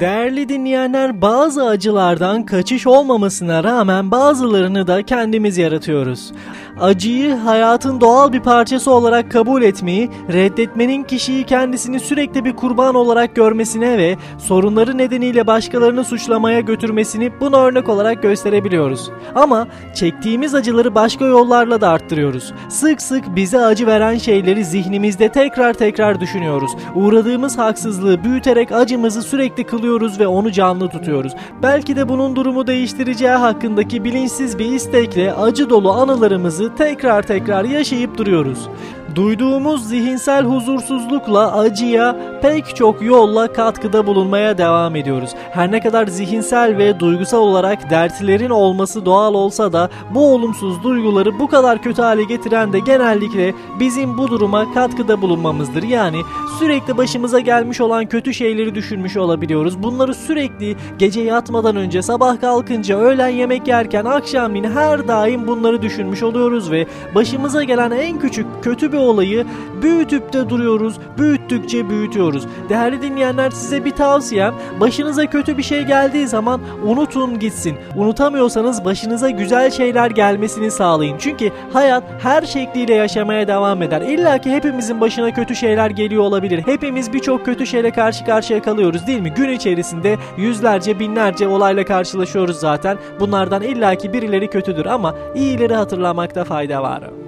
Değerli dinleyenler bazı acılardan kaçış olmamasına rağmen bazılarını da kendimiz yaratıyoruz. Acıyı hayatın doğal bir parçası olarak kabul etmeyi, reddetmenin kişiyi kendisini sürekli bir kurban olarak görmesine ve sorunları nedeniyle başkalarını suçlamaya götürmesini buna örnek olarak gösterebiliyoruz. Ama çektiğimiz acıları başka yollarla da arttırıyoruz. Sık sık bize acı veren şeyleri zihnimizde tekrar tekrar düşünüyoruz. Uğradığımız haksızlığı büyüterek acımızı sürekli kılıyoruz ve onu canlı tutuyoruz. Belki de bunun durumu değiştireceği hakkındaki bilinçsiz bir istekle acı dolu anılarımızı tekrar tekrar yaşayıp duruyoruz. Duyduğumuz zihinsel huzursuzlukla acıya pek çok yolla katkıda bulunmaya devam ediyoruz. Her ne kadar zihinsel ve duygusal olarak dertlerin olması doğal olsa da bu olumsuz duyguları bu kadar kötü hale getiren de genellikle bizim bu duruma katkıda bulunmamızdır. Yani sürekli başımıza gelmiş olan kötü şeyleri düşünmüş olabiliyoruz. Bunları sürekli gece yatmadan önce, sabah kalkınca, öğlen yemek yerken, akşamleyin her daim bunları düşünmüş oluyoruz ve başımıza gelen en küçük kötü bir olayı büyütüp de duruyoruz. Büyüttükçe büyütüyoruz. Değerli dinleyenler size bir tavsiyem başınıza kötü bir şey geldiği zaman unutun gitsin. Unutamıyorsanız başınıza güzel şeyler gelmesini sağlayın. Çünkü hayat her şekliyle yaşamaya devam eder. İlla ki hepimizin başına kötü şeyler geliyor olabilir. Hepimiz birçok kötü şeyle karşı karşıya kalıyoruz değil mi? Gün içerisinde yüzlerce binlerce olayla karşılaşıyoruz zaten. Bunlardan illaki birileri kötüdür ama iyileri hatırlamakta fayda var.